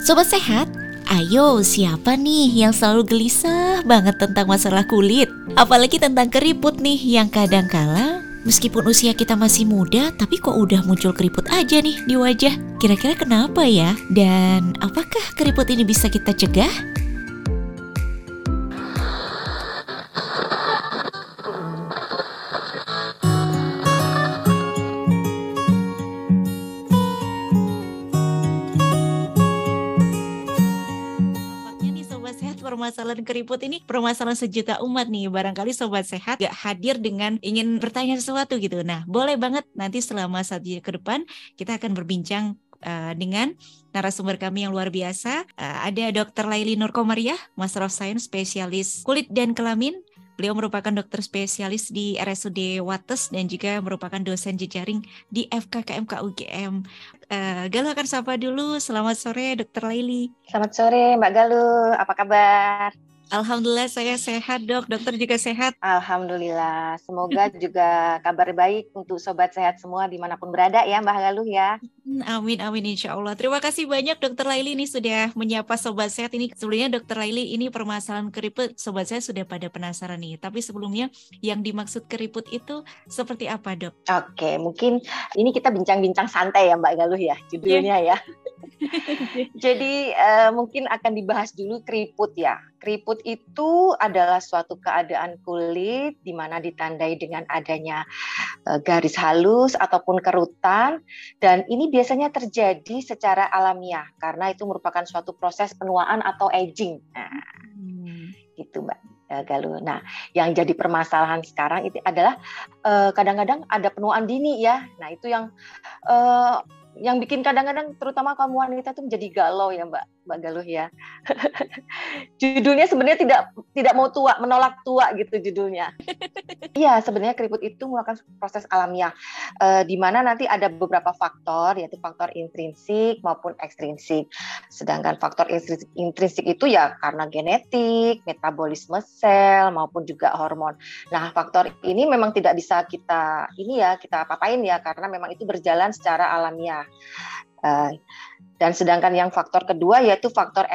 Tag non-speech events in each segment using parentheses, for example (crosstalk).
Sobat sehat, ayo siapa nih yang selalu gelisah banget tentang masalah kulit? Apalagi tentang keriput nih yang kadang-kala meskipun usia kita masih muda tapi kok udah muncul keriput aja nih di wajah. Kira-kira kenapa ya? Dan apakah keriput ini bisa kita cegah? Keriput ini permasalahan sejuta umat nih. Barangkali sobat sehat gak hadir dengan ingin bertanya sesuatu gitu. Nah, boleh banget nanti selama satu ke depan kita akan berbincang uh, dengan narasumber kami yang luar biasa. Uh, ada Dr. Laili Nurkomariah, Master of Science, spesialis kulit dan kelamin. Beliau merupakan dokter spesialis di RSUD Wates dan juga merupakan dosen jejaring di FKKMK UGM. Uh, Galuh akan sapa dulu. Selamat sore, Dokter Laili. Selamat sore, Mbak Galuh. Apa kabar? Alhamdulillah saya sehat dok, dokter juga sehat. Alhamdulillah, semoga juga kabar baik untuk sobat sehat semua di mana pun berada ya Mbak Galuh ya. Amin amin insya Allah. Terima kasih banyak dokter Laili ini sudah menyapa sobat sehat ini. Sebelumnya dokter Laili ini permasalahan keriput sobat saya sudah pada penasaran nih. Tapi sebelumnya yang dimaksud keriput itu seperti apa dok? Oke mungkin ini kita bincang-bincang santai ya Mbak Galuh ya judulnya yeah. ya. (laughs) Jadi uh, mungkin akan dibahas dulu keriput ya Keriput itu adalah suatu keadaan kulit di mana ditandai dengan adanya uh, garis halus ataupun kerutan dan ini biasanya terjadi secara alamiah karena itu merupakan suatu proses penuaan atau aging. Nah, hmm. gitu Mbak. Eh, Galuh. Nah, yang jadi permasalahan sekarang itu adalah kadang-kadang uh, ada penuaan dini ya. Nah, itu yang uh, yang bikin kadang-kadang terutama kaum wanita itu menjadi galau ya Mbak Mbak Galuh ya. (laughs) judulnya sebenarnya tidak tidak mau tua, menolak tua gitu judulnya. (laughs) Iya, sebenarnya keriput itu merupakan proses alamiah e, di mana nanti ada beberapa faktor yaitu faktor intrinsik maupun ekstrinsik. Sedangkan faktor intrinsik, intrinsik itu ya karena genetik, metabolisme sel maupun juga hormon. Nah, faktor ini memang tidak bisa kita ini ya kita apa-apain ya karena memang itu berjalan secara alamiah. Dan sedangkan yang faktor kedua yaitu faktor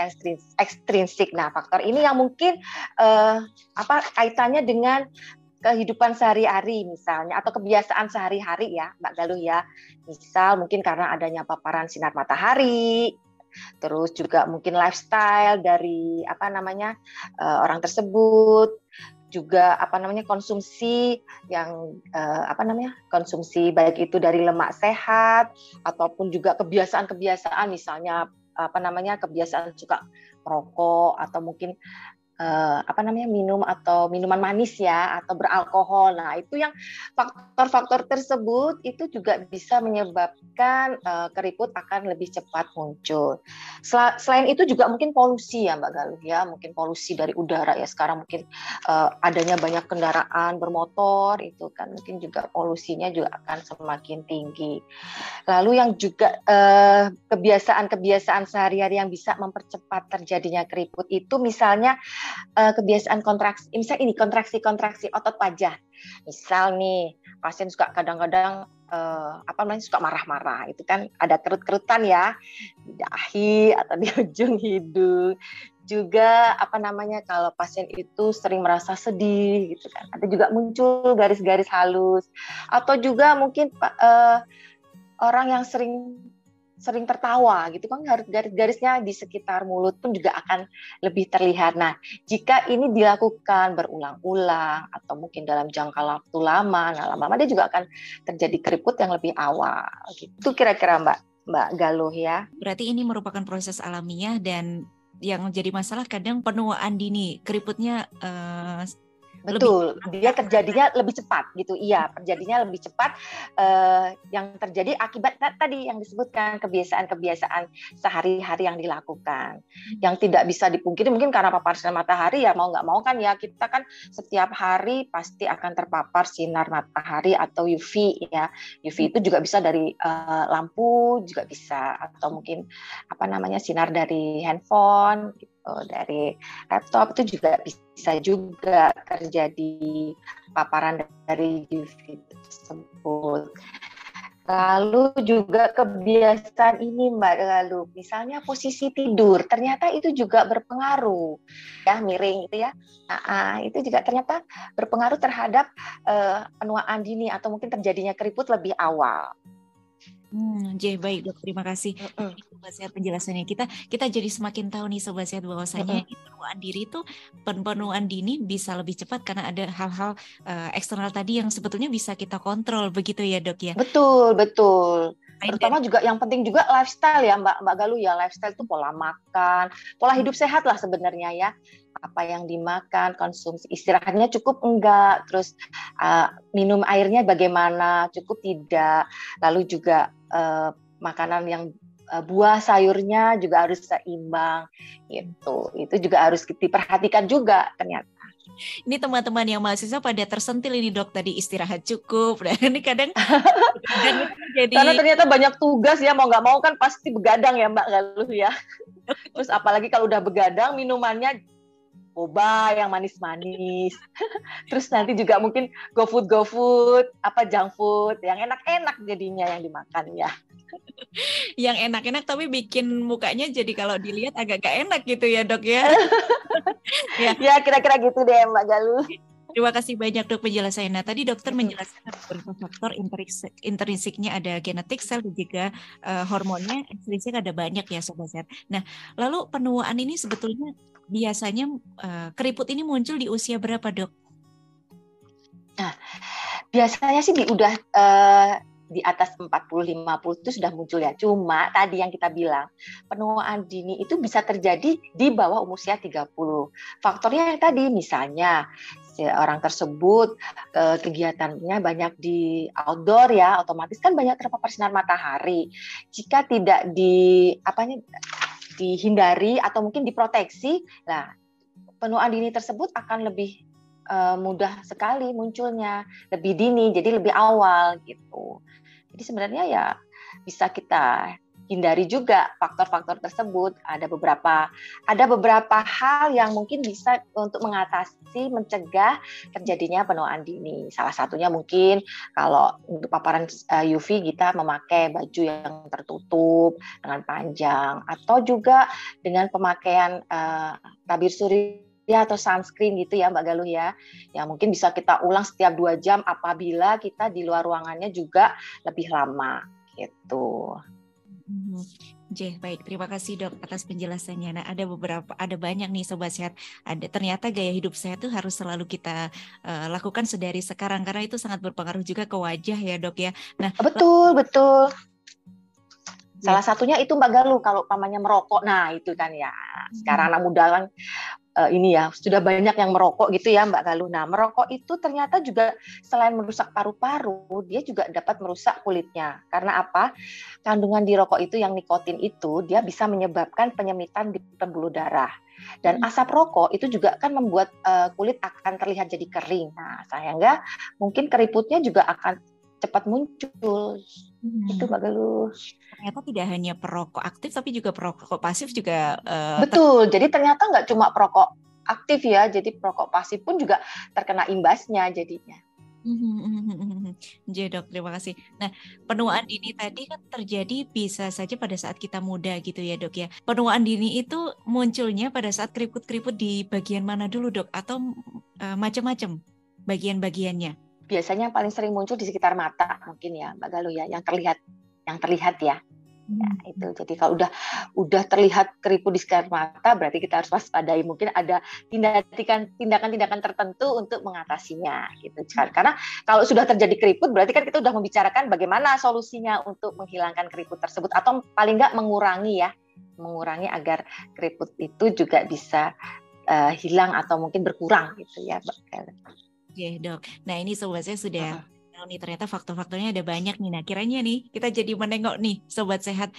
ekstrinsik. Nah, faktor ini yang mungkin uh, apa kaitannya dengan kehidupan sehari-hari misalnya atau kebiasaan sehari-hari ya, Mbak Galuh ya. Misal mungkin karena adanya paparan sinar matahari, terus juga mungkin lifestyle dari apa namanya uh, orang tersebut juga apa namanya konsumsi yang uh, apa namanya konsumsi baik itu dari lemak sehat ataupun juga kebiasaan-kebiasaan misalnya apa namanya kebiasaan suka merokok atau mungkin uh, apa namanya minum atau minuman manis ya atau beralkohol. Nah itu yang faktor-faktor tersebut itu juga bisa menyebabkan uh, keriput akan lebih cepat muncul. Sel selain itu juga mungkin polusi ya Mbak Galuh ya, mungkin polusi dari udara ya sekarang mungkin uh, adanya banyak kendaraan bermotor itu kan mungkin juga polusinya juga akan semakin tinggi. Lalu yang juga kebiasaan-kebiasaan sehari-hari yang bisa mempercepat terjadinya keriput itu misalnya uh, kebiasaan kontraksi, misalnya ini kontraksi-kontraksi otot wajah. Misal nih pasien suka kadang-kadang uh, apa namanya suka marah-marah, itu kan ada kerut-kerutan ya di dahi atau di (laughs) ujung hidung. Juga apa namanya kalau pasien itu sering merasa sedih gitu kan, ada juga muncul garis-garis halus atau juga mungkin uh, orang yang sering sering tertawa gitu kan garis-garisnya di sekitar mulut pun juga akan lebih terlihat. Nah, jika ini dilakukan berulang-ulang atau mungkin dalam jangka waktu lama, nah lama-lama dia juga akan terjadi keriput yang lebih awal. Gitu kira-kira Mbak Mbak Galuh ya. Berarti ini merupakan proses alamiah dan yang jadi masalah kadang penuaan dini keriputnya uh, Betul, lebih, dia terjadinya lebih cepat gitu. Iya, terjadinya lebih cepat. Uh, yang terjadi akibat tadi yang disebutkan kebiasaan-kebiasaan sehari-hari yang dilakukan, hmm. yang tidak bisa dipungkiri mungkin karena papar sinar matahari ya mau nggak mau kan ya kita kan setiap hari pasti akan terpapar sinar matahari atau UV ya. UV itu juga bisa dari uh, lampu juga bisa atau mungkin apa namanya sinar dari handphone. Gitu uh, dari laptop itu juga bisa juga terjadi paparan dari UV tersebut. Lalu juga kebiasaan ini Mbak lalu misalnya posisi tidur ternyata itu juga berpengaruh ya miring itu ya. Nah, itu juga ternyata berpengaruh terhadap uh, penuaan dini atau mungkin terjadinya keriput lebih awal. Hmm, J baik dok, terima kasih uh -uh. sobat sehat penjelasannya. Kita kita jadi semakin tahu nih sobat sehat bahwasanya uh -uh. penuaan diri itu penuaan dini bisa lebih cepat karena ada hal-hal uh, eksternal tadi yang sebetulnya bisa kita kontrol begitu ya dok ya. Betul betul. Terutama juga yang penting juga lifestyle ya Mbak Mbak Galuh ya lifestyle itu pola makan, pola hidup sehat lah sebenarnya ya apa yang dimakan, konsumsi istirahatnya cukup enggak, terus uh, minum airnya bagaimana, cukup tidak, lalu juga uh, makanan yang uh, buah sayurnya juga harus seimbang, gitu. Itu juga harus diperhatikan juga ternyata. Ini teman-teman yang mahasiswa pada tersentil ini dok tadi istirahat cukup (laughs) dan ini kadang, kadang jadi karena ternyata banyak tugas ya mau nggak mau kan pasti begadang ya mbak Galuh ya. Terus apalagi kalau udah begadang minumannya boba yang manis-manis. (laughs) Terus nanti juga mungkin go food go food, apa junk food yang enak-enak jadinya yang dimakan ya. (laughs) yang enak-enak tapi bikin mukanya jadi kalau dilihat agak gak enak gitu ya dok ya. (laughs) ya. ya kira-kira gitu deh Mbak Galuh. Terima kasih banyak dok penjelasannya. Nah, tadi dokter menjelaskan beberapa faktor intrinsik, intrinsiknya ada genetik sel dan juga uh, hormonnya ekstrinsik ada banyak ya sobat sehat. Nah, lalu penuaan ini sebetulnya biasanya uh, keriput ini muncul di usia berapa dok? Nah, biasanya sih di udah uh, di atas 40-50 itu sudah muncul ya. Cuma tadi yang kita bilang, penuaan dini itu bisa terjadi di bawah umur usia 30. Faktornya yang tadi misalnya orang tersebut eh, kegiatannya banyak di outdoor ya, otomatis kan banyak terpapar sinar matahari. Jika tidak di apa nih dihindari atau mungkin diproteksi, nah penuaan dini tersebut akan lebih uh, mudah sekali munculnya, lebih dini, jadi lebih awal gitu. Jadi sebenarnya ya bisa kita hindari juga faktor-faktor tersebut. Ada beberapa ada beberapa hal yang mungkin bisa untuk mengatasi mencegah terjadinya penuaan dini. Salah satunya mungkin kalau untuk paparan eh, UV kita memakai baju yang tertutup dengan panjang atau juga dengan pemakaian uh, tabir surya ya atau sunscreen gitu ya Mbak Galuh ya. Ya mungkin bisa kita ulang setiap dua jam apabila kita di luar ruangannya juga lebih lama gitu. Hmm, J, baik. Terima kasih dok atas penjelasannya. Nah, ada beberapa, ada banyak nih sobat sehat. Ada ternyata gaya hidup sehat itu harus selalu kita uh, lakukan sedari sekarang karena itu sangat berpengaruh juga ke wajah ya dok ya. Nah, betul betul. Salah satunya itu Mbak Galuh kalau pamannya merokok. Nah, itu kan ya. Sekarang anak muda kan uh, ini ya sudah banyak yang merokok gitu ya Mbak Galuh. Nah merokok itu ternyata juga selain merusak paru-paru, dia juga dapat merusak kulitnya. Karena apa? Kandungan di rokok itu yang nikotin itu dia bisa menyebabkan penyemitan di pembuluh darah. Dan hmm. asap rokok itu juga kan membuat uh, kulit akan terlihat jadi kering. Nah sayangnya mungkin keriputnya juga akan cepat muncul. Hmm. Itu Mbak Galuh. Ternyata tidak hanya perokok aktif tapi juga perokok pasif juga. Uh, Betul. Jadi ternyata nggak cuma perokok aktif ya, jadi perokok pasif pun juga terkena imbasnya jadinya. Jadi dok, terima kasih. Nah, penuaan dini tadi kan terjadi bisa saja pada saat kita muda gitu ya dok ya. Penuaan dini itu munculnya pada saat keriput-keriput di bagian mana dulu dok? Atau uh, macam-macam bagian-bagiannya? Biasanya yang paling sering muncul di sekitar mata mungkin ya Mbak Galuh ya yang terlihat yang terlihat ya. Ya hmm. itu. Jadi kalau udah udah terlihat keriput di sekitar mata berarti kita harus waspadai. Mungkin ada tindakan tindakan-tindakan tertentu untuk mengatasinya gitu. Kan karena kalau sudah terjadi keriput berarti kan kita sudah membicarakan bagaimana solusinya untuk menghilangkan keriput tersebut. Atau paling nggak mengurangi ya mengurangi agar keriput itu juga bisa uh, hilang atau mungkin berkurang gitu ya Mbak Oke dok. Nah ini sobat saya sudah uh-huh. nih ternyata faktor-faktornya ada banyak nih. Nah kiranya nih kita jadi menengok nih sobat sehat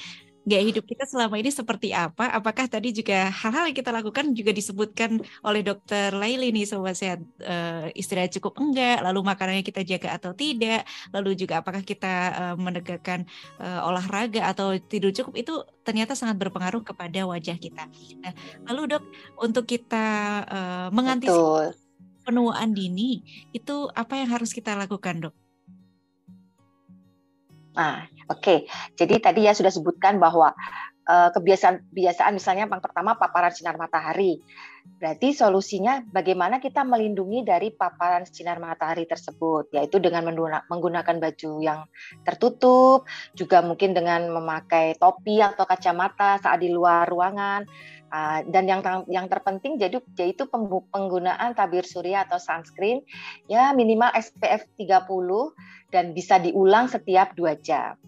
gaya hidup kita selama ini seperti apa? Apakah tadi juga hal-hal yang kita lakukan juga disebutkan oleh dokter Laili nih sobat sehat uh, istirahat cukup enggak, lalu makanannya kita jaga atau tidak, lalu juga apakah kita uh, menegakkan uh, olahraga atau tidur cukup itu ternyata sangat berpengaruh kepada wajah kita. Nah, lalu dok untuk kita mengantisipasi penuaan dini itu apa yang harus kita lakukan dok? Nah, oke. Okay. Jadi tadi ya sudah sebutkan bahwa uh, kebiasaan kebiasaan misalnya yang pertama paparan sinar matahari. Berarti solusinya bagaimana kita melindungi dari paparan sinar matahari tersebut, yaitu dengan menggunakan baju yang tertutup, juga mungkin dengan memakai topi atau kacamata saat di luar ruangan. Uh, dan yang yang terpenting jadi yaitu penggunaan tabir surya atau sunscreen ya minimal SPF 30 dan bisa diulang setiap dua jam.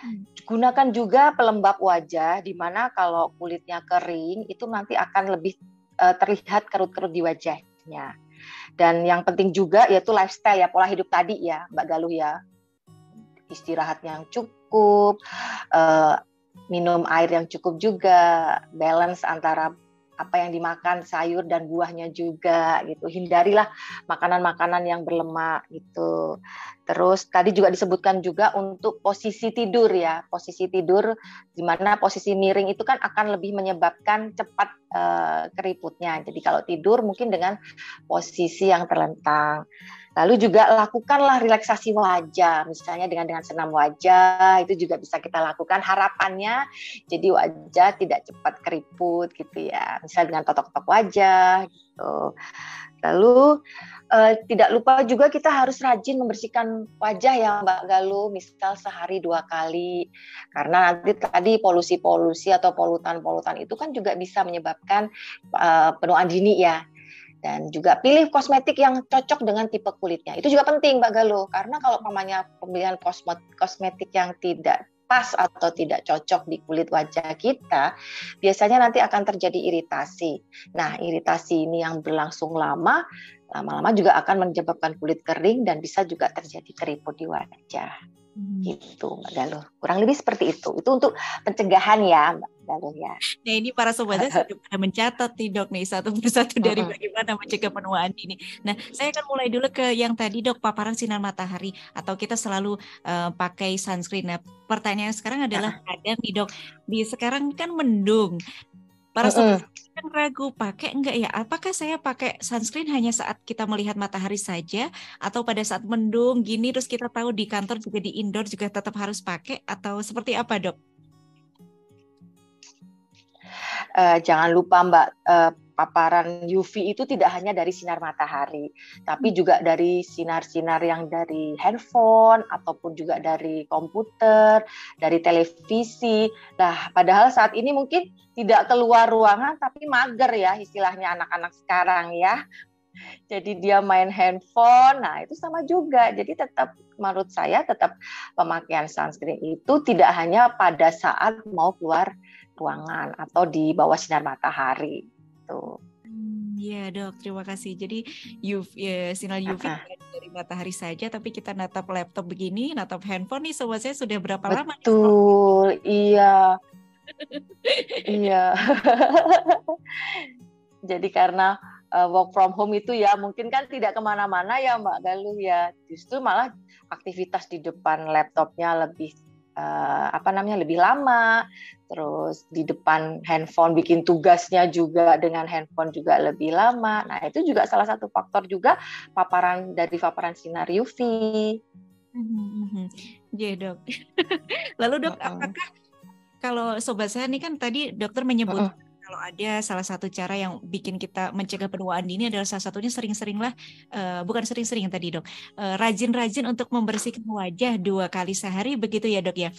Hmm. Gunakan juga pelembab wajah di mana kalau kulitnya kering itu nanti akan lebih uh, terlihat kerut-kerut di wajahnya. Dan yang penting juga yaitu lifestyle ya pola hidup tadi ya Mbak Galuh ya istirahat yang cukup, uh, minum air yang cukup juga, balance antara apa yang dimakan sayur dan buahnya juga gitu. Hindarilah makanan-makanan yang berlemak gitu. Terus tadi juga disebutkan juga untuk posisi tidur ya. Posisi tidur di mana posisi miring itu kan akan lebih menyebabkan cepat uh, keriputnya. Jadi kalau tidur mungkin dengan posisi yang terlentang. Lalu juga lakukanlah relaksasi wajah, misalnya dengan dengan senam wajah itu juga bisa kita lakukan. Harapannya jadi wajah tidak cepat keriput gitu ya. Misalnya dengan totok-totok wajah gitu. Lalu eh, tidak lupa juga kita harus rajin membersihkan wajah ya Mbak Galuh, misal sehari dua kali. Karena nanti tadi polusi-polusi atau polutan-polutan itu kan juga bisa menyebabkan eh, penuaan dini ya dan juga pilih kosmetik yang cocok dengan tipe kulitnya. Itu juga penting Mbak Galuh karena kalau namanya pemilihan kosmetik yang tidak pas atau tidak cocok di kulit wajah kita, biasanya nanti akan terjadi iritasi. Nah, iritasi ini yang berlangsung lama, lama-lama juga akan menyebabkan kulit kering dan bisa juga terjadi keriput di wajah. Hmm. Gitu, Mbak Galuh. Kurang lebih seperti itu. Itu untuk pencegahan ya, Mbak Galuh ya. Nah ini para sobatnya sudah pada mencatat nih dok nih satu persatu dari bagaimana mencegah penuaan ini. Nah saya akan mulai dulu ke yang tadi dok paparan sinar matahari atau kita selalu uh, pakai sunscreen. Nah pertanyaan sekarang adalah kadang nih dok di sekarang kan mendung. Para sobat kan ragu pakai enggak ya? Apakah saya pakai sunscreen hanya saat kita melihat matahari saja atau pada saat mendung gini terus kita tahu di kantor juga di indoor juga tetap harus pakai atau seperti apa, Dok? Uh, jangan lupa Mbak uh, paparan UV itu tidak hanya dari sinar matahari, tapi hmm. juga dari sinar-sinar yang dari handphone ataupun juga dari komputer, dari televisi. Nah, padahal saat ini mungkin tidak keluar ruangan tapi mager ya istilahnya anak-anak sekarang ya. Jadi dia main handphone, nah itu sama juga. Jadi tetap menurut saya tetap pemakaian sunscreen itu tidak hanya pada saat mau keluar ruangan atau di bawah sinar matahari gitu. Iya dok, terima kasih. Jadi UV, ya, sinar UV uh -huh. dari matahari saja, tapi kita natap laptop begini, natap handphone nih, sobat saya sudah berapa Betul, lama? Betul, iya, iya. (laughs) Jadi karena uh, work from home itu ya mungkin kan tidak ke mana-mana ya Mbak Galuh ya, justru malah aktivitas di depan laptopnya lebih uh, apa namanya lebih lama. Terus di depan handphone bikin tugasnya juga dengan handphone juga lebih lama. Nah itu juga salah satu faktor juga paparan dari paparan sinar UV Iya dok. (laughs) Lalu dok, apakah kalau sobat saya ini kan tadi dokter menyebut uh -uh kalau ada salah satu cara yang bikin kita mencegah penuaan dini adalah salah satunya sering-seringlah uh, bukan sering-sering tadi dok uh, rajin-rajin untuk membersihkan wajah dua kali sehari begitu ya dok ya?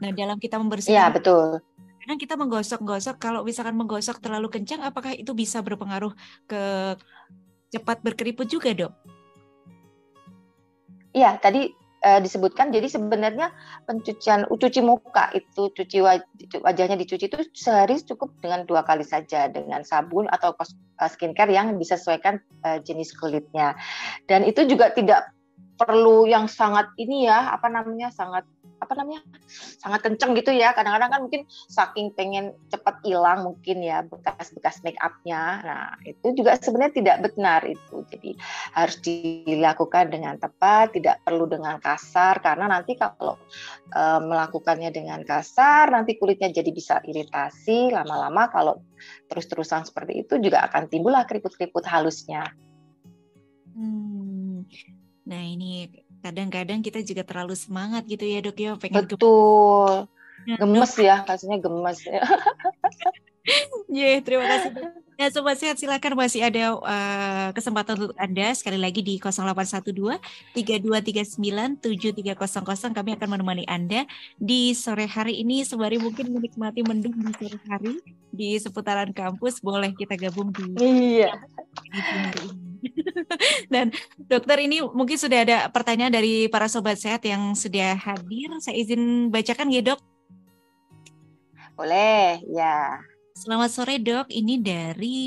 Nah dalam kita membersihkan ya betul. kadang kita menggosok-gosok kalau misalkan menggosok terlalu kencang apakah itu bisa berpengaruh ke cepat berkeriput juga dok? Iya, tadi uh, disebutkan. Jadi sebenarnya pencucian cuci muka itu cuci wajahnya dicuci itu sehari cukup dengan dua kali saja. Dengan sabun atau eh, skincare yang disesuaikan uh, jenis kulitnya. Dan itu juga tidak perlu yang sangat ini ya apa namanya sangat apa namanya sangat kenceng gitu ya. Kadang-kadang kan mungkin saking pengen cepat hilang mungkin ya bekas-bekas make upnya. Nah itu juga sebenarnya tidak benar itu. Jadi harus dilakukan dengan tepat tidak perlu dengan kasar. Karena nanti kalau e, melakukannya dengan kasar nanti kulitnya jadi bisa iritasi. Lama-lama kalau terus-terusan seperti itu juga akan timbullah keriput-keriput halusnya. Hmm. nah ini kadang-kadang kita juga terlalu semangat gitu ya dok ya pengen betul. Gemes ya kasihnya (laughs) gemes ya. Yeah, terima kasih. Ya, Sobat Sehat silakan masih ada uh, kesempatan untuk Anda sekali lagi di 0812 3239 7300 kami akan menemani Anda di sore hari ini sembari mungkin menikmati mendung di sore hari di seputaran kampus boleh kita gabung di Iya. (laughs) Dan dokter ini mungkin sudah ada pertanyaan dari para sobat sehat yang sudah hadir. Saya izin bacakan ya, Dok. Boleh, ya. Selamat sore dok, ini dari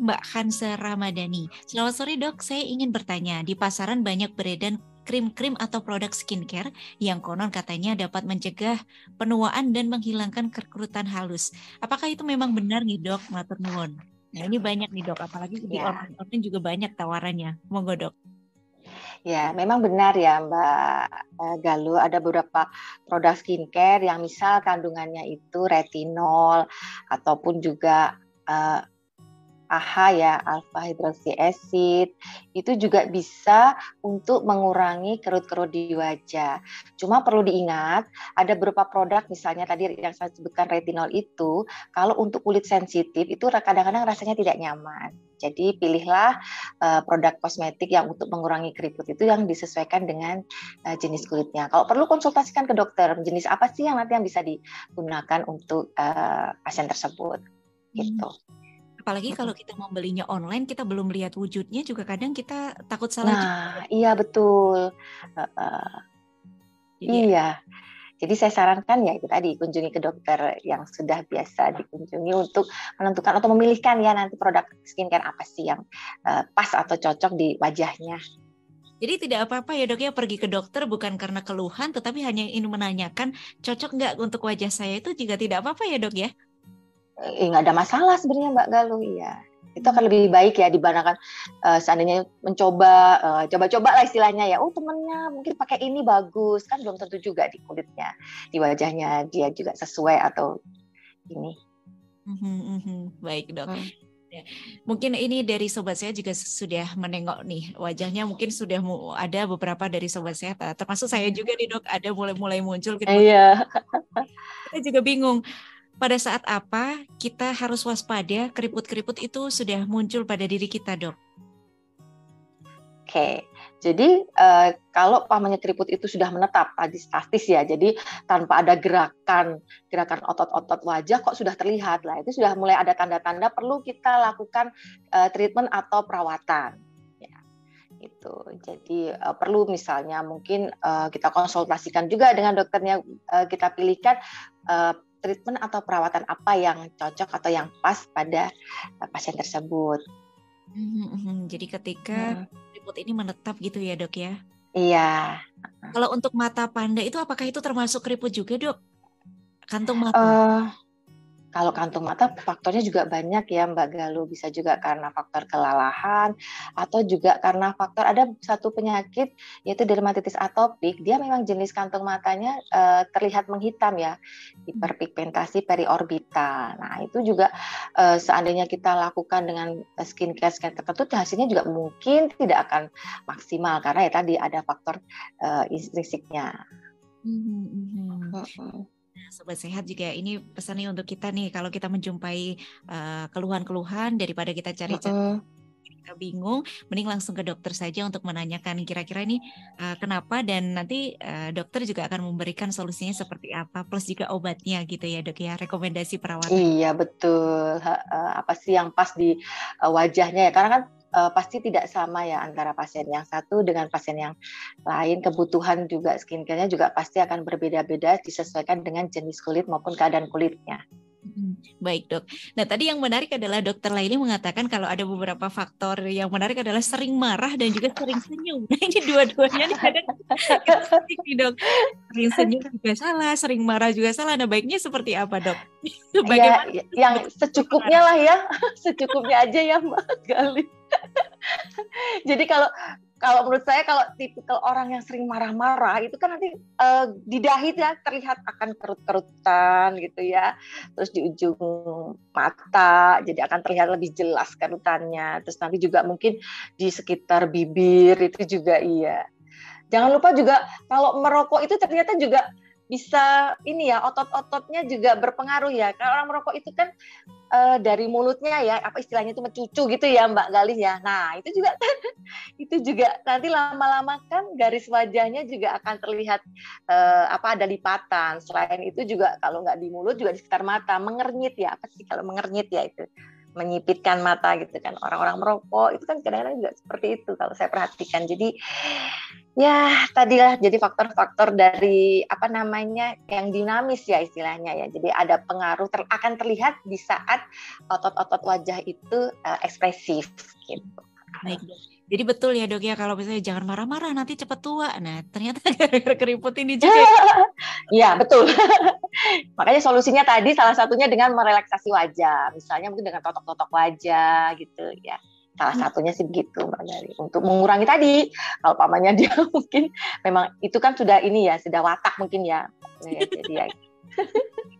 Mbak Hansa Ramadhani. Selamat sore dok, saya ingin bertanya, di pasaran banyak beredar krim-krim atau produk skincare yang konon katanya dapat mencegah penuaan dan menghilangkan kerutan halus. Apakah itu memang benar nih dok, Matur nuwun? Nah ini banyak nih dok, apalagi di ya. online juga banyak tawarannya. Monggo dok. Ya, memang benar ya Mbak eh, Galuh, ada beberapa produk skincare yang misal kandungannya itu retinol ataupun juga uh, AHA ya, alpha hydroxy acid, itu juga bisa untuk mengurangi kerut-kerut di wajah. Cuma perlu diingat, ada beberapa produk misalnya tadi yang saya sebutkan retinol itu, kalau untuk kulit sensitif itu kadang-kadang rasanya tidak nyaman. Jadi pilihlah uh, produk kosmetik yang untuk mengurangi keriput itu yang disesuaikan dengan uh, jenis kulitnya. Kalau perlu konsultasikan ke dokter, jenis apa sih yang nanti yang bisa digunakan untuk uh, pasien tersebut. Gitu. Hmm. Apalagi kalau kita membelinya online, kita belum lihat wujudnya juga kadang kita takut salah. Nah, juga. iya betul. Uh, uh, iya. Jadi saya sarankan ya itu tadi kunjungi ke dokter yang sudah biasa dikunjungi untuk menentukan atau memilihkan ya nanti produk skincare apa sih yang uh, pas atau cocok di wajahnya. Jadi tidak apa-apa ya dok ya pergi ke dokter bukan karena keluhan tetapi hanya ingin menanyakan cocok nggak untuk wajah saya itu juga tidak apa-apa ya dok ya eh, nggak ada masalah sebenarnya Mbak Galuh ya itu akan lebih baik ya dibandingkan uh, seandainya mencoba uh, coba-coba lah istilahnya ya oh temennya mungkin pakai ini bagus kan belum tentu juga di kulitnya di wajahnya dia juga sesuai atau ini mm-hmm, baik dok hmm. Ya. Mungkin ini dari sobat saya juga sudah menengok nih wajahnya mungkin sudah ada beberapa dari sobat saya termasuk saya juga nih dok ada mulai-mulai muncul gitu. Iya. (laughs) Kita juga bingung pada saat apa kita harus waspada keriput-keriput itu sudah muncul pada diri kita, dok? Oke, jadi uh, kalau pamannya keriput itu sudah menetap tadi statis ya, jadi tanpa ada gerakan gerakan otot-otot wajah kok sudah terlihat lah, itu sudah mulai ada tanda-tanda perlu kita lakukan uh, treatment atau perawatan. Ya, itu. Jadi uh, perlu misalnya mungkin uh, kita konsultasikan juga dengan dokternya uh, kita pilihkan uh, treatment atau perawatan apa yang cocok atau yang pas pada uh, pasien tersebut. Hmm, jadi ketika keriput ini menetap gitu ya dok ya? Iya. Kalau untuk mata panda itu apakah itu termasuk keriput juga dok? Kantung mata? Uh, kalau kantung mata faktornya juga banyak ya Mbak Galuh, bisa juga karena faktor kelalahan atau juga karena faktor ada satu penyakit yaitu dermatitis atopik, dia memang jenis kantung matanya uh, terlihat menghitam ya, hiperpigmentasi periorbita. Nah, itu juga uh, seandainya kita lakukan dengan skincare skincare tertentu hasilnya juga mungkin tidak akan maksimal karena ya tadi ada faktor uh, intrinsiknya. Mm -hmm. Sobat Sehat juga ini pesannya untuk kita nih kalau kita menjumpai uh, keluhan-keluhan daripada kita cari-cari uh -uh. kita bingung, mending langsung ke dokter saja untuk menanyakan kira-kira ini uh, kenapa dan nanti uh, dokter juga akan memberikan solusinya seperti apa plus juga obatnya gitu ya dok ya rekomendasi perawatan. Iya betul uh, apa sih yang pas di uh, wajahnya ya karena kan uh, pasti tidak sama ya antara pasien yang satu dengan pasien yang lain. Kebutuhan juga skincare-nya juga pasti akan berbeda-beda disesuaikan dengan jenis kulit maupun keadaan kulitnya. Hmm, baik dok. Nah tadi yang menarik adalah dokter Laili mengatakan kalau ada beberapa faktor yang menarik adalah sering marah dan juga sering senyum. Nah (laughs) ini dua-duanya nih kadang nih dok. Sering senyum juga salah, sering marah juga salah. Nah baiknya seperti apa dok? Ya, yang secukupnya lah ya, (laughs) secukupnya aja ya Mbak Gali. (laughs) Jadi kalau kalau menurut saya kalau tipikal orang yang sering marah-marah itu kan nanti uh, di dahi ya terlihat akan kerut-kerutan gitu ya. Terus di ujung mata jadi akan terlihat lebih jelas kerutannya. Terus nanti juga mungkin di sekitar bibir itu juga iya. Jangan lupa juga kalau merokok itu ternyata juga bisa ini ya otot-ototnya juga berpengaruh ya. Kalau orang merokok itu kan uh, dari mulutnya ya apa istilahnya itu mencucu gitu ya Mbak Galih ya. Nah itu juga kan (laughs) itu juga nanti lama-lama kan garis wajahnya juga akan terlihat uh, apa ada lipatan. Selain itu juga kalau nggak di mulut juga di sekitar mata mengernyit ya apa sih kalau mengernyit ya itu menyipitkan mata gitu kan. Orang-orang merokok itu kan kadang-kadang juga seperti itu kalau saya perhatikan. Jadi ya tadilah jadi faktor-faktor dari apa namanya yang dinamis ya istilahnya ya. Jadi ada pengaruh ter, akan terlihat di saat otot-otot wajah itu uh, ekspresif gitu. Baik jadi betul ya dok ya kalau misalnya jangan marah-marah nanti cepat tua. Nah ternyata (laughs) gara-gara keriput ini juga. (laughs) Iya betul. (laughs) Makanya solusinya tadi salah satunya dengan merelaksasi wajah. Misalnya mungkin dengan totok-totok wajah gitu ya. Salah hmm. satunya sih begitu Mbak Dari. Untuk mengurangi tadi, kalau pamannya dia mungkin memang itu kan sudah ini ya, sudah watak mungkin ya. Jadi ya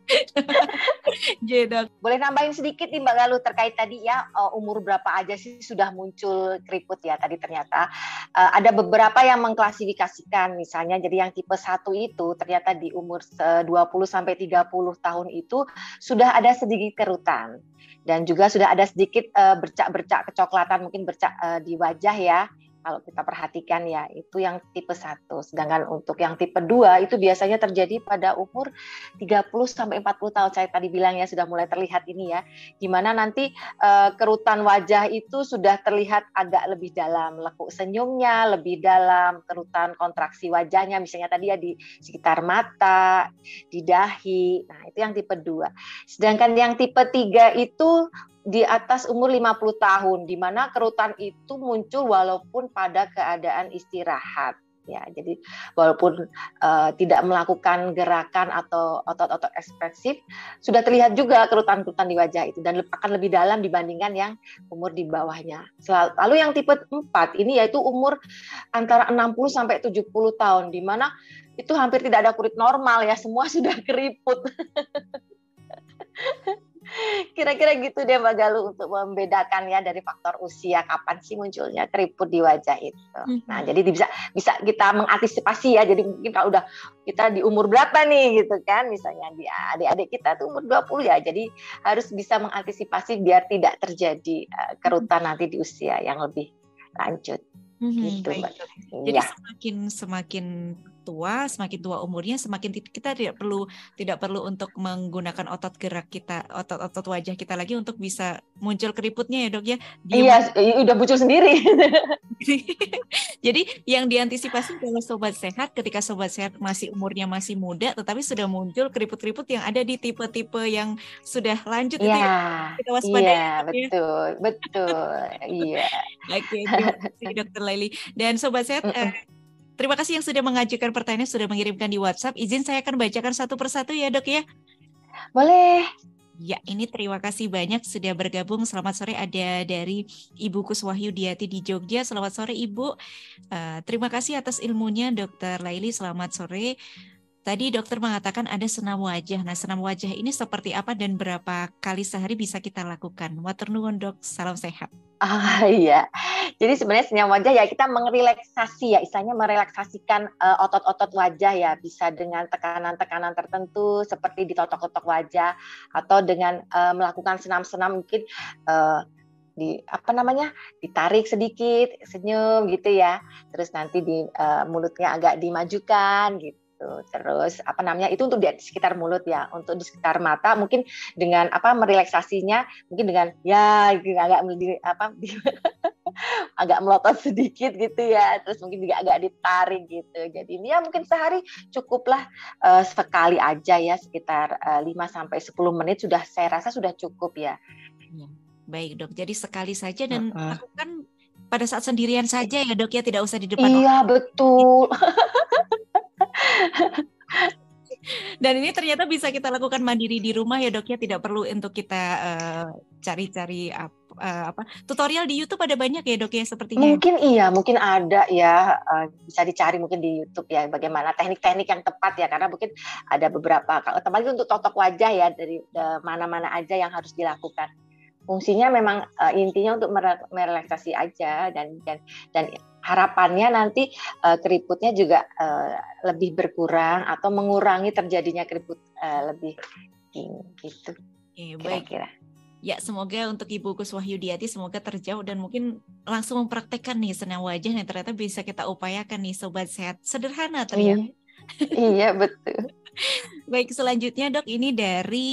(laughs) Jedok. Boleh nambahin sedikit nih Mbak Galuh terkait tadi ya eh, umur berapa aja sih sudah muncul keriput? Ya tadi ternyata uh, ada beberapa yang mengklasifikasikan. Misalnya jadi yang tipe 1 itu ternyata di umur 20 sampai 30 tahun itu sudah ada sedikit kerutan. Dan juga sudah ada sedikit uh, bercak-bercak kecoklatan mungkin bercak di wajah ya kalau kita perhatikan ya itu yang tipe 1. Sedangkan untuk yang tipe 2 itu biasanya terjadi pada umur 30 sampai 40 tahun. Saya tadi bilang ya sudah mulai terlihat ini ya. Di mana nanti uh, kerutan wajah itu sudah terlihat agak lebih dalam, lekuk senyumnya lebih dalam, kerutan kontraksi wajahnya misalnya tadi ya di sekitar mata, di dahi. Nah, itu yang tipe 2. Sedangkan yang tipe 3 itu di atas umur 50 tahun di mana kerutan itu muncul walaupun pada keadaan istirahat ya jadi walaupun uh, tidak melakukan gerakan atau otot-otot ekspresif sudah terlihat juga kerutan-kerutan di wajah itu dan akan lebih dalam dibandingkan yang umur di bawahnya. Lalu yang tipe 4 ini yaitu umur antara 60 sampai 70 tahun di mana itu hampir tidak ada kulit normal ya semua (laughs) sudah keriput. Kira-kira gitu deh Mbak Galuh untuk membedakan ya dari faktor usia kapan sih munculnya keriput di wajah itu. Hmm. Nah, jadi bisa bisa kita mengantisipasi ya. Jadi mungkin kalau udah kita di umur berapa nih gitu kan, misalnya di adik-adik kita tuh umur 20 ya. Jadi harus bisa mengantisipasi biar tidak terjadi uh, kerutan nanti di usia yang lebih lanjut. Hmm, gitu, Mbak. Jadi ya. semakin semakin tua, semakin tua umurnya, semakin kita tidak perlu tidak perlu untuk menggunakan otot gerak kita, otot-otot wajah kita lagi untuk bisa muncul keriputnya ya dok ya. Iya, udah muncul sendiri. (laughs) Jadi yang diantisipasi kalau sobat sehat ketika sobat sehat masih umurnya masih muda, tetapi sudah muncul keriput-keriput yang ada di tipe-tipe yang sudah lanjut ya, itu ya kita waspadai. Iya, ya. betul, betul. iya. (laughs) Oke, terima kasih Dokter Laili. Dan sobat sehat, mm -mm. Eh, Terima kasih yang sudah mengajukan pertanyaan, sudah mengirimkan di WhatsApp. Izin saya akan bacakan satu persatu ya dok ya. Boleh. Ya, ini terima kasih banyak sudah bergabung. Selamat sore ada dari Ibu Kuswahyu Diati di Jogja. Selamat sore Ibu. Uh, terima kasih atas ilmunya Dokter Laili. Selamat sore. Tadi dokter mengatakan ada senam wajah. Nah, senam wajah ini seperti apa dan berapa kali sehari bisa kita lakukan? Water nuwun dok, salam sehat. Ah iya, jadi sebenarnya senam wajah ya kita merelaksasi ya, istilahnya merelaksasikan uh, otot-otot wajah ya, bisa dengan tekanan-tekanan tertentu seperti ditotok-totok wajah atau dengan uh, melakukan senam-senam mungkin uh, di apa namanya ditarik sedikit senyum gitu ya terus nanti di uh, mulutnya agak dimajukan gitu gitu. Terus apa namanya itu untuk di sekitar mulut ya, untuk di sekitar mata mungkin dengan apa merelaksasinya mungkin dengan ya agak apa (laughs) agak melotot sedikit gitu ya, terus mungkin juga agak ditarik gitu. Jadi ini ya mungkin sehari cukuplah uh, sekali aja ya sekitar uh, 5 sampai 10 menit sudah saya rasa sudah cukup ya. Iya. Baik, Dok. Jadi sekali saja dan uh -uh. lakukan pada saat sendirian saja ya, Dok ya, tidak usah di depan Iya, orang. betul. (laughs) Dan ini ternyata bisa kita lakukan mandiri di rumah ya dok ya, tidak perlu untuk kita uh, cari-cari uh, apa tutorial di YouTube ada banyak ya dok ya sepertinya. Mungkin iya, mungkin ada ya uh, bisa dicari mungkin di YouTube ya bagaimana teknik-teknik yang tepat ya karena mungkin ada beberapa kalau untuk totok wajah ya dari mana-mana aja yang harus dilakukan. Fungsinya memang uh, intinya untuk merelaksasi aja dan dan dan harapannya nanti uh, keriputnya juga uh, lebih berkurang atau mengurangi terjadinya keriput uh, lebih gitu. Oke, baik. Kira-kira. Ya, semoga untuk Ibu Kuswahyudiati semoga terjauh dan mungkin langsung mempraktekkan nih senang wajah yang ternyata bisa kita upayakan nih sobat sehat. Sederhana ternyata. Iya, iya betul. Baik, selanjutnya dok, ini dari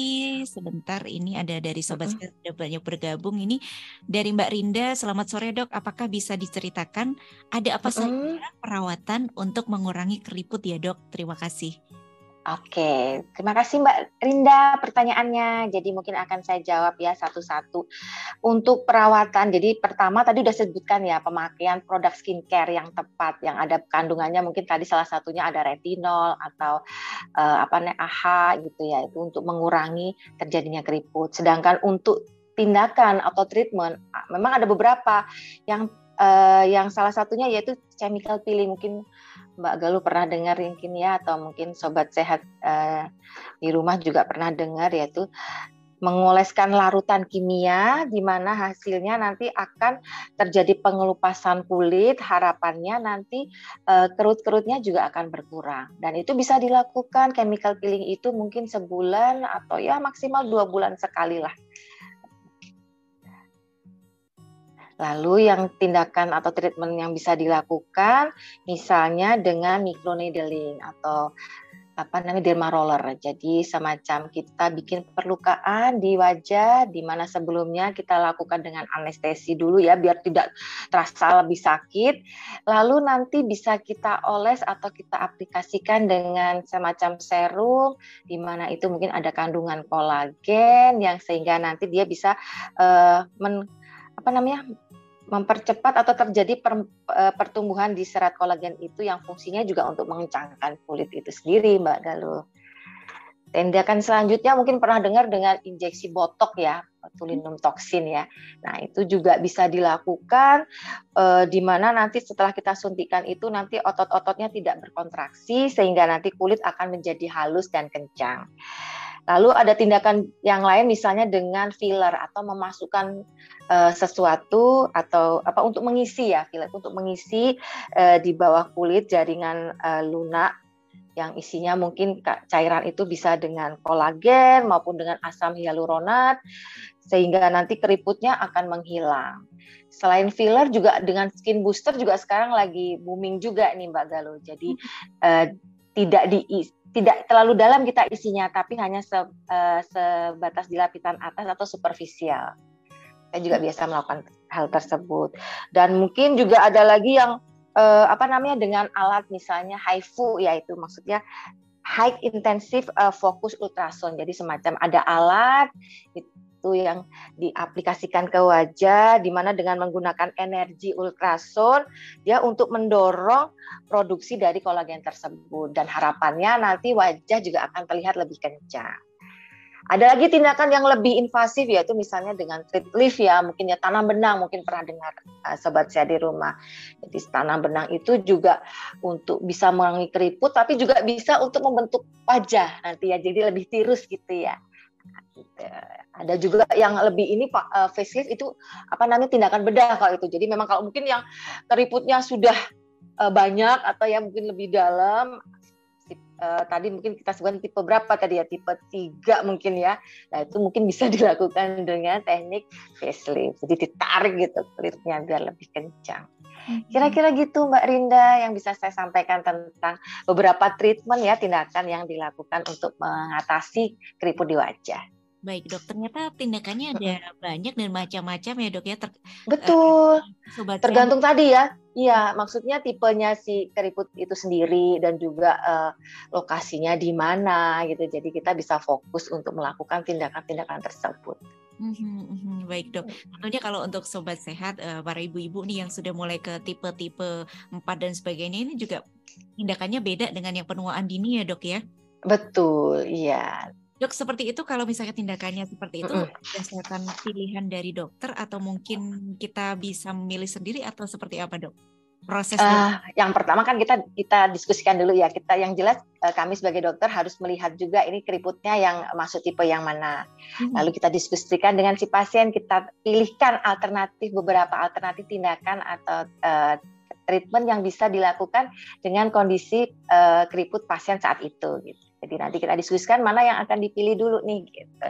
sebentar ini ada dari sobat uh-huh. sudah banyak bergabung ini dari Mbak Rinda. Selamat sore dok, apakah bisa diceritakan ada apa uh-huh. saja perawatan untuk mengurangi keriput ya dok? Terima kasih. Oke, terima kasih Mbak Rinda pertanyaannya. Jadi mungkin akan saya jawab ya satu-satu. Untuk perawatan, jadi pertama tadi udah sebutkan ya pemakaian produk skincare yang tepat, yang ada kandungannya mungkin tadi salah satunya ada retinol atau uh, apa namanya AHA gitu ya, itu untuk mengurangi terjadinya keriput. Sedangkan untuk tindakan atau treatment, memang ada beberapa yang uh, yang salah satunya yaitu chemical peeling. Mungkin Mbak Galuh pernah dengar mungkin ya atau mungkin sobat sehat uh, di rumah juga pernah dengar yaitu mengoleskan larutan kimia di mana hasilnya nanti akan terjadi pengelupasan kulit harapannya nanti uh, kerut-kerutnya juga akan berkurang. Dan itu bisa dilakukan chemical peeling itu mungkin sebulan atau ya maksimal dua bulan sekali lah Lalu yang tindakan atau treatment yang bisa dilakukan misalnya dengan microneedling atau apa namanya derma roller. Jadi semacam kita bikin perlukaan di wajah di mana sebelumnya kita lakukan dengan anestesi dulu ya biar tidak terasa lebih sakit. Lalu nanti bisa kita oles atau kita aplikasikan dengan semacam serum di mana itu mungkin ada kandungan kolagen yang sehingga nanti dia bisa uh, men, apa namanya mempercepat atau terjadi per, e, pertumbuhan di serat kolagen itu yang fungsinya juga untuk mengencangkan kulit itu sendiri, Mbak Galuh. Tindakan selanjutnya mungkin pernah dengar dengan injeksi botok ya, botulinum toksin ya. Nah itu juga bisa dilakukan e, di mana nanti setelah kita suntikan itu nanti otot-ototnya tidak berkontraksi sehingga nanti kulit akan menjadi halus dan kencang. Lalu ada tindakan yang lain misalnya dengan filler atau memasukkan uh, sesuatu atau apa untuk mengisi ya filler untuk mengisi uh, di bawah kulit jaringan uh, lunak yang isinya mungkin cairan itu bisa dengan kolagen maupun dengan asam hyaluronat sehingga nanti keriputnya akan menghilang. Selain filler juga dengan skin booster juga sekarang lagi booming juga nih Mbak Galuh. Jadi uh, tidak di tidak terlalu dalam kita isinya, tapi hanya se, uh, sebatas di lapisan atas atau superficial. Saya juga biasa melakukan hal tersebut. Dan mungkin juga ada lagi yang uh, apa namanya dengan alat misalnya HIFU, yaitu maksudnya high intensive uh, focus ultrasound. Jadi semacam ada alat itu yang diaplikasikan ke wajah di mana dengan menggunakan energi ultrasound dia untuk mendorong produksi dari kolagen tersebut dan harapannya nanti wajah juga akan terlihat lebih kencang. Ada lagi tindakan yang lebih invasif yaitu misalnya dengan treat lift ya, mungkin ya tanam benang, mungkin pernah dengar uh, sobat saya di rumah. Jadi tanam benang itu juga untuk bisa mengurangi keriput tapi juga bisa untuk membentuk wajah nanti ya jadi lebih tirus gitu ya. Gitu. Ada juga yang lebih ini Pak uh, facelift itu apa namanya tindakan bedah kalau itu. Jadi memang kalau mungkin yang keriputnya sudah uh, banyak atau yang mungkin lebih dalam uh, tadi mungkin kita sebutkan tipe berapa tadi ya tipe tiga mungkin ya nah itu mungkin bisa (laughs) dilakukan dengan teknik facelift jadi ditarik gitu kulitnya biar lebih kencang. Kira-kira gitu Mbak Rinda yang bisa saya sampaikan tentang beberapa treatment ya tindakan yang dilakukan untuk mengatasi keriput di wajah. Baik dok, ternyata tindakannya ada banyak dan macam-macam ya dok ya. Ter Betul. Uh, Tergantung tadi ya. Iya, maksudnya tipenya si keriput itu sendiri dan juga uh, lokasinya di mana gitu. Jadi kita bisa fokus untuk melakukan tindakan-tindakan tersebut. Mm-hmm, baik dok. Tentunya kalau untuk sobat sehat, uh, para ibu-ibu nih yang sudah mulai ke tipe-tipe 4 dan sebagainya ini juga tindakannya beda dengan yang penuaan dini ya dok ya? Betul, iya. Dok, seperti itu kalau misalnya tindakannya seperti itu berdasarkan pilihan dari dokter atau mungkin kita bisa memilih sendiri atau seperti apa, Dok? Proses uh, yang pertama kan kita kita diskusikan dulu ya. Kita yang jelas uh, kami sebagai dokter harus melihat juga ini keriputnya yang masuk tipe yang mana. Hmm. Lalu kita diskusikan dengan si pasien, kita pilihkan alternatif beberapa alternatif tindakan atau uh, treatment yang bisa dilakukan dengan kondisi uh, keriput pasien saat itu gitu. Jadi nanti kita diskusikan mana yang akan dipilih dulu nih gitu.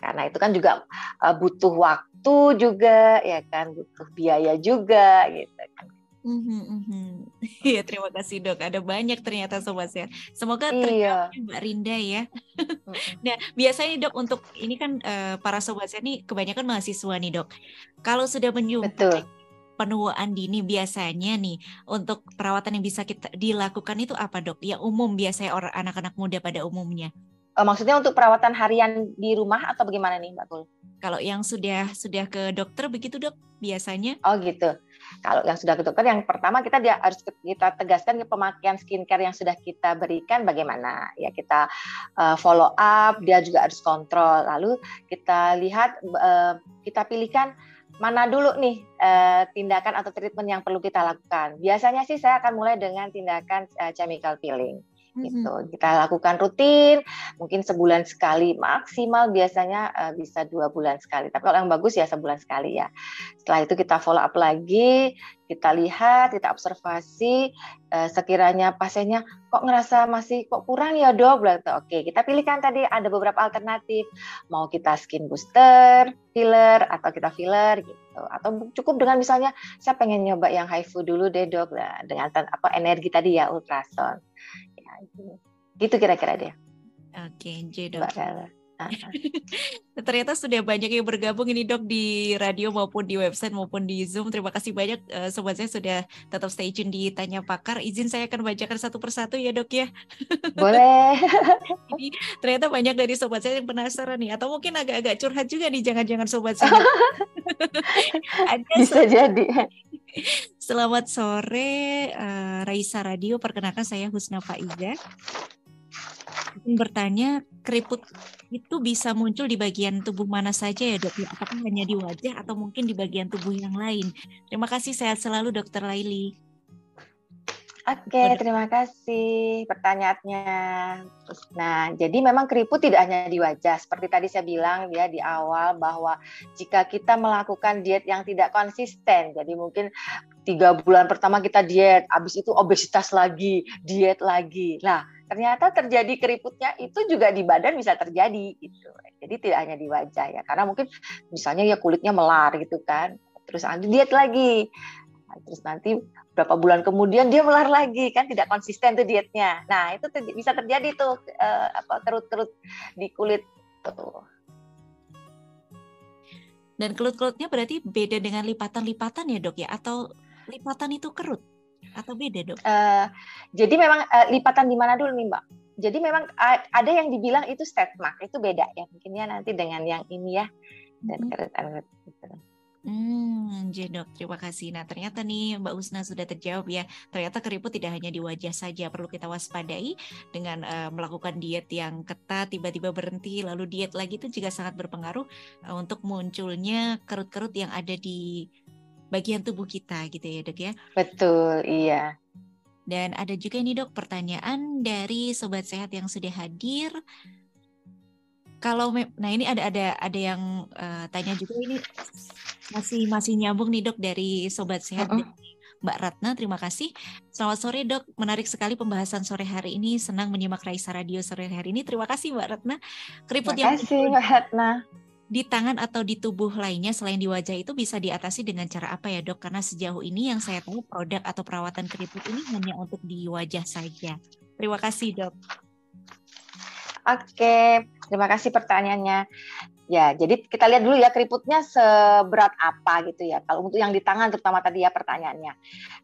Karena itu kan juga uh, butuh waktu juga ya kan, butuh biaya juga gitu kan. Mm-hmm. (laughs) Iya terima kasih dok. Ada banyak ternyata sobat sehat. Semoga iya. Mbak Rinda ya. (laughs) nah biasanya dok untuk ini kan uh, para sobat sehat ini kebanyakan mahasiswa nih dok. Kalau sudah menyumbang penuaan dini biasanya nih untuk perawatan yang bisa kita dilakukan itu apa dok? Ya umum biasanya orang anak-anak muda pada umumnya. Oh, maksudnya untuk perawatan harian di rumah atau bagaimana nih Mbak Kul? Kalau yang sudah sudah ke dokter begitu dok biasanya? Oh gitu. Kalau yang sudah ke dokter yang pertama kita dia harus kita tegaskan ke pemakaian skincare yang sudah kita berikan bagaimana ya kita uh, follow up dia juga harus kontrol lalu kita lihat uh, kita pilihkan mana dulu nih uh, tindakan atau treatment yang perlu kita lakukan. Biasanya sih saya akan mulai dengan tindakan uh, chemical peeling gitu. Kita lakukan rutin, mungkin sebulan sekali maksimal biasanya uh, bisa dua bulan sekali. Tapi kalau yang bagus ya sebulan sekali ya. Setelah itu kita follow up lagi, kita lihat, kita observasi. Uh, sekiranya pasiennya kok ngerasa masih kok kurang ya dok, berarti oke kita pilihkan tadi ada beberapa alternatif. Mau kita skin booster, filler atau kita filler gitu. Atau cukup dengan misalnya saya pengen nyoba yang HIFU dulu deh dok, nah, dengan apa energi tadi ya ultrason gitu kira-kira dia oke jadi dok (laughs) Ternyata sudah banyak yang bergabung ini dok di radio maupun di website maupun di Zoom. Terima kasih banyak uh, sobat saya sudah tetap stay tune di Tanya Pakar. Izin saya akan bacakan satu persatu ya dok ya. Boleh. (laughs) Jadi ternyata banyak dari sobat saya yang penasaran nih atau mungkin agak-agak curhat juga nih jangan-jangan sobat saya. (laughs) Ada Bisa sobat... jadi. Selamat sore uh, Raisa Radio. Perkenalkan saya Husna Faiza bertanya keriput itu bisa muncul di bagian tubuh mana saja ya dok? Apakah hanya di wajah atau mungkin di bagian tubuh yang lain? Terima kasih sehat selalu dokter Laili. Oke, terima kasih pertanyaannya. Nah, jadi memang keriput tidak hanya di wajah. Seperti tadi saya bilang ya di awal bahwa jika kita melakukan diet yang tidak konsisten, jadi mungkin tiga bulan pertama kita diet, habis itu obesitas lagi, diet lagi. Nah, ternyata terjadi keriputnya itu juga di badan bisa terjadi gitu. Jadi tidak hanya di wajah ya, karena mungkin misalnya ya kulitnya melar gitu kan, terus diet lagi, terus nanti berapa bulan kemudian dia melar lagi kan tidak konsisten tuh dietnya. Nah itu ter bisa terjadi tuh uh, apa kerut-kerut di kulit tuh. Dan kerut-kerutnya berarti beda dengan lipatan-lipatan ya dok ya atau lipatan itu kerut? atau beda dok? Uh, jadi memang uh, lipatan di mana dulu nih mbak? Jadi memang ada yang dibilang itu stretch mark itu beda ya mungkin ya nanti dengan yang ini ya dan hmm. keretan gitu. Hmm, dok, terima kasih. Nah, ternyata nih Mbak Usna sudah terjawab ya. Ternyata keriput tidak hanya di wajah saja, perlu kita waspadai dengan uh, melakukan diet yang ketat, tiba-tiba berhenti, lalu diet lagi itu juga sangat berpengaruh uh, untuk munculnya kerut-kerut yang ada di bagian tubuh kita gitu ya dok ya. Betul, iya. Dan ada juga ini dok pertanyaan dari sobat sehat yang sudah hadir. Kalau nah ini ada ada ada yang uh, tanya juga ini masih masih nyambung nih dok dari sobat sehat uh -uh. Mbak Ratna, terima kasih. Selamat sore dok, menarik sekali pembahasan sore hari ini. Senang menyimak Raisa Radio sore hari ini. Terima kasih Mbak Ratna. Keriput terima kasih Mbak Ratna di tangan atau di tubuh lainnya selain di wajah itu bisa diatasi dengan cara apa ya dok? Karena sejauh ini yang saya tahu produk atau perawatan keriput ini hanya untuk di wajah saja. Terima kasih dok. Oke, terima kasih pertanyaannya. Ya, jadi kita lihat dulu ya keriputnya seberat apa gitu ya. Kalau untuk yang di tangan terutama tadi ya pertanyaannya.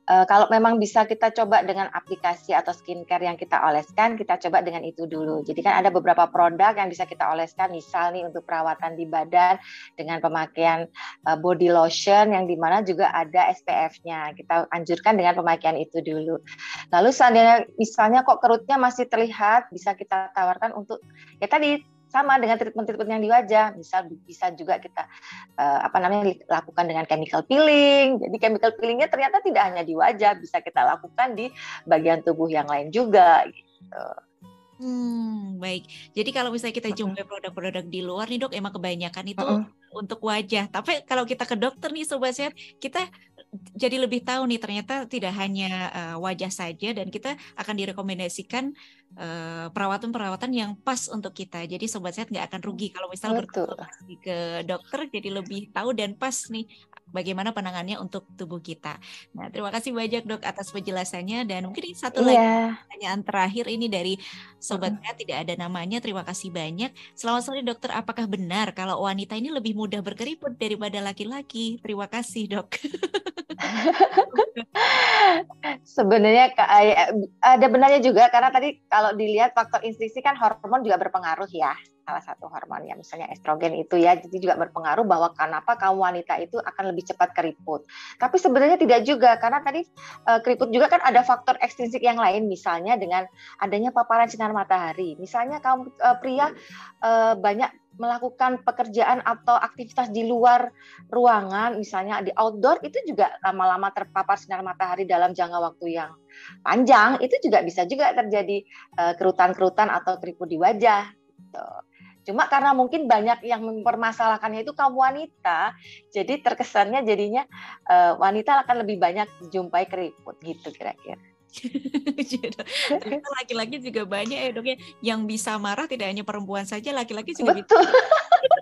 E, kalau memang bisa kita coba dengan aplikasi atau skincare yang kita oleskan, kita coba dengan itu dulu. Jadi kan ada beberapa produk yang bisa kita oleskan, misal nih untuk perawatan di badan dengan pemakaian e, body lotion yang di mana juga ada SPF-nya. Kita anjurkan dengan pemakaian itu dulu. Lalu seandainya misalnya kok kerutnya masih terlihat, bisa kita tawarkan untuk ya tadi sama dengan treatment-treatment yang di wajah bisa bisa juga kita uh, apa namanya lakukan dengan chemical peeling jadi chemical peelingnya ternyata tidak hanya di wajah bisa kita lakukan di bagian tubuh yang lain juga gitu. Hmm, baik. Jadi kalau misalnya kita jumpai produk-produk di luar nih dok, emang kebanyakan itu uh -uh. untuk wajah. Tapi kalau kita ke dokter nih sobat sehat, kita jadi lebih tahu nih ternyata tidak hanya uh, wajah saja dan kita akan direkomendasikan perawatan-perawatan uh, yang pas untuk kita. Jadi sobat sehat nggak akan rugi kalau misalnya berkonsultasi ke dokter jadi lebih tahu dan pas nih bagaimana penangannya untuk tubuh kita. Nah, terima kasih banyak dok atas penjelasannya dan mungkin satu yeah. lagi pertanyaan terakhir ini dari sobat uh. tidak ada namanya. Terima kasih banyak. Selamat sore dokter, apakah benar kalau wanita ini lebih mudah berkeriput daripada laki-laki? Terima kasih dok. (laughs) Sebenarnya ada benarnya juga karena tadi kalau dilihat faktor instruksi kan hormon juga berpengaruh ya salah satu hormon ya misalnya estrogen itu ya jadi juga berpengaruh bahwa kenapa kaum wanita itu akan lebih cepat keriput tapi sebenarnya tidak juga karena tadi uh, keriput juga kan ada faktor ekstrinsik yang lain misalnya dengan adanya paparan sinar matahari misalnya kaum uh, pria uh, banyak melakukan pekerjaan atau aktivitas di luar ruangan, misalnya di outdoor, itu juga lama-lama terpapar sinar matahari dalam jangka waktu yang panjang, itu juga bisa juga terjadi kerutan-kerutan atau keriput di wajah. Gitu. Cuma karena mungkin banyak yang mempermasalahkannya itu kaum wanita, jadi terkesannya jadinya uh, wanita akan lebih banyak dijumpai keriput gitu kira-kira. (laughs) laki-laki juga banyak ya dok ya yang bisa marah tidak hanya perempuan saja laki-laki juga Betul. bisa (laughs)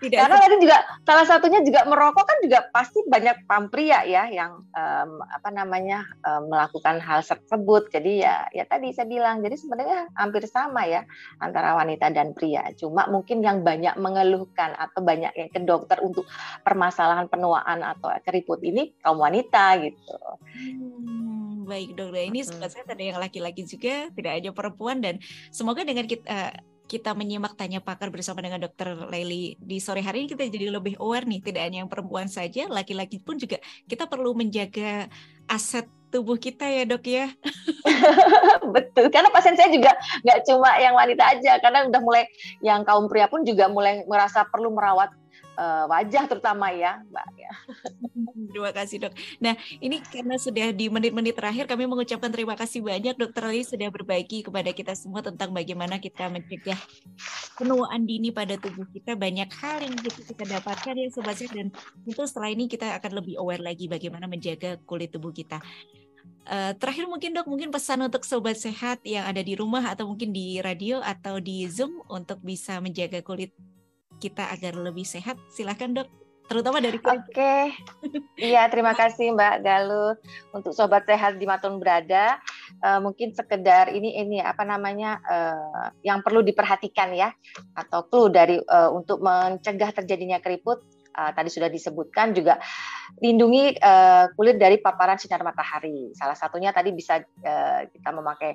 tidak Karena tadi juga salah satunya juga merokok kan juga pasti banyak pria ya yang um, apa namanya um, melakukan hal tersebut. Jadi ya ya tadi saya bilang jadi sebenarnya hampir sama ya antara wanita dan pria. Cuma mungkin yang banyak mengeluhkan atau banyak yang ke dokter untuk permasalahan penuaan atau keriput ini kaum wanita gitu. Hmm, baik dok, ini sebenarnya ada yang laki-laki juga, tidak hanya perempuan dan semoga dengan kita kita menyimak tanya pakar bersama dengan Dokter Leli di sore hari ini kita jadi lebih aware nih tidak hanya yang perempuan saja laki-laki pun juga kita perlu menjaga aset tubuh kita ya dok ya. (laughs) Betul karena pasien saya juga nggak cuma yang wanita aja karena udah mulai yang kaum pria pun juga mulai merasa perlu merawat uh, wajah terutama ya, Mbak. Ya. Terima kasih dok. Nah ini karena sudah di menit-menit terakhir kami mengucapkan terima kasih banyak dokter Ali sudah berbagi kepada kita semua tentang bagaimana kita mencegah penuaan dini pada tubuh kita. Banyak hal yang kita, dapatkan ya sobat dan itu setelah ini kita akan lebih aware lagi bagaimana menjaga kulit tubuh kita. Uh, terakhir mungkin dok, mungkin pesan untuk sobat sehat yang ada di rumah atau mungkin di radio atau di zoom untuk bisa menjaga kulit kita agar lebih sehat? Silahkan dok, terutama dari Oke, okay. iya terima kasih Mbak Galuh untuk sobat sehat di Matun berada. Uh, mungkin sekedar ini ini apa namanya uh, yang perlu diperhatikan ya atau clue dari uh, untuk mencegah terjadinya keriput uh, tadi sudah disebutkan juga lindungi uh, kulit dari paparan sinar matahari. Salah satunya tadi bisa uh, kita memakai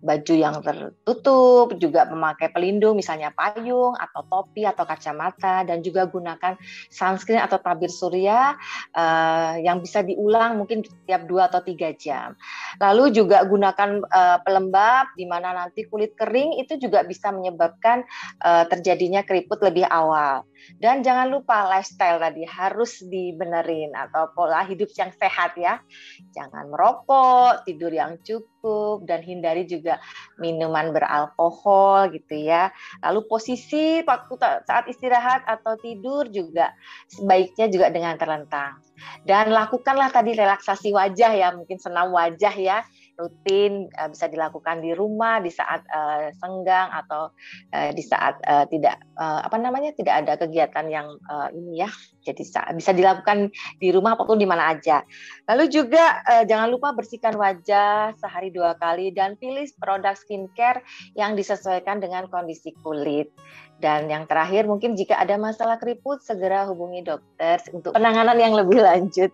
baju yang tertutup, juga memakai pelindung misalnya payung atau topi atau kacamata dan juga gunakan sunscreen atau tabir surya uh, yang bisa diulang mungkin setiap dua atau tiga jam. Lalu juga gunakan uh, pelembab di mana nanti kulit kering itu juga bisa menyebabkan uh, terjadinya keriput lebih awal. Dan jangan lupa lifestyle tadi harus dibenerin atau pola hidup yang sehat ya. Jangan merokok, tidur yang cukup dan hindari juga minuman beralkohol gitu ya. Lalu posisi waktu saat istirahat atau tidur juga sebaiknya juga dengan terlentang. Dan lakukanlah tadi relaksasi wajah ya, mungkin senam wajah ya rutin uh, bisa dilakukan di rumah di saat uh, senggang atau uh, di saat uh, tidak uh, apa namanya tidak ada kegiatan yang uh, ini ya jadi bisa dilakukan di rumah apa pun di mana aja. Lalu juga uh, jangan lupa bersihkan wajah sehari dua kali dan pilih produk skincare yang disesuaikan dengan kondisi kulit. Dan yang terakhir mungkin jika ada masalah keriput segera hubungi dokter untuk penanganan yang lebih lanjut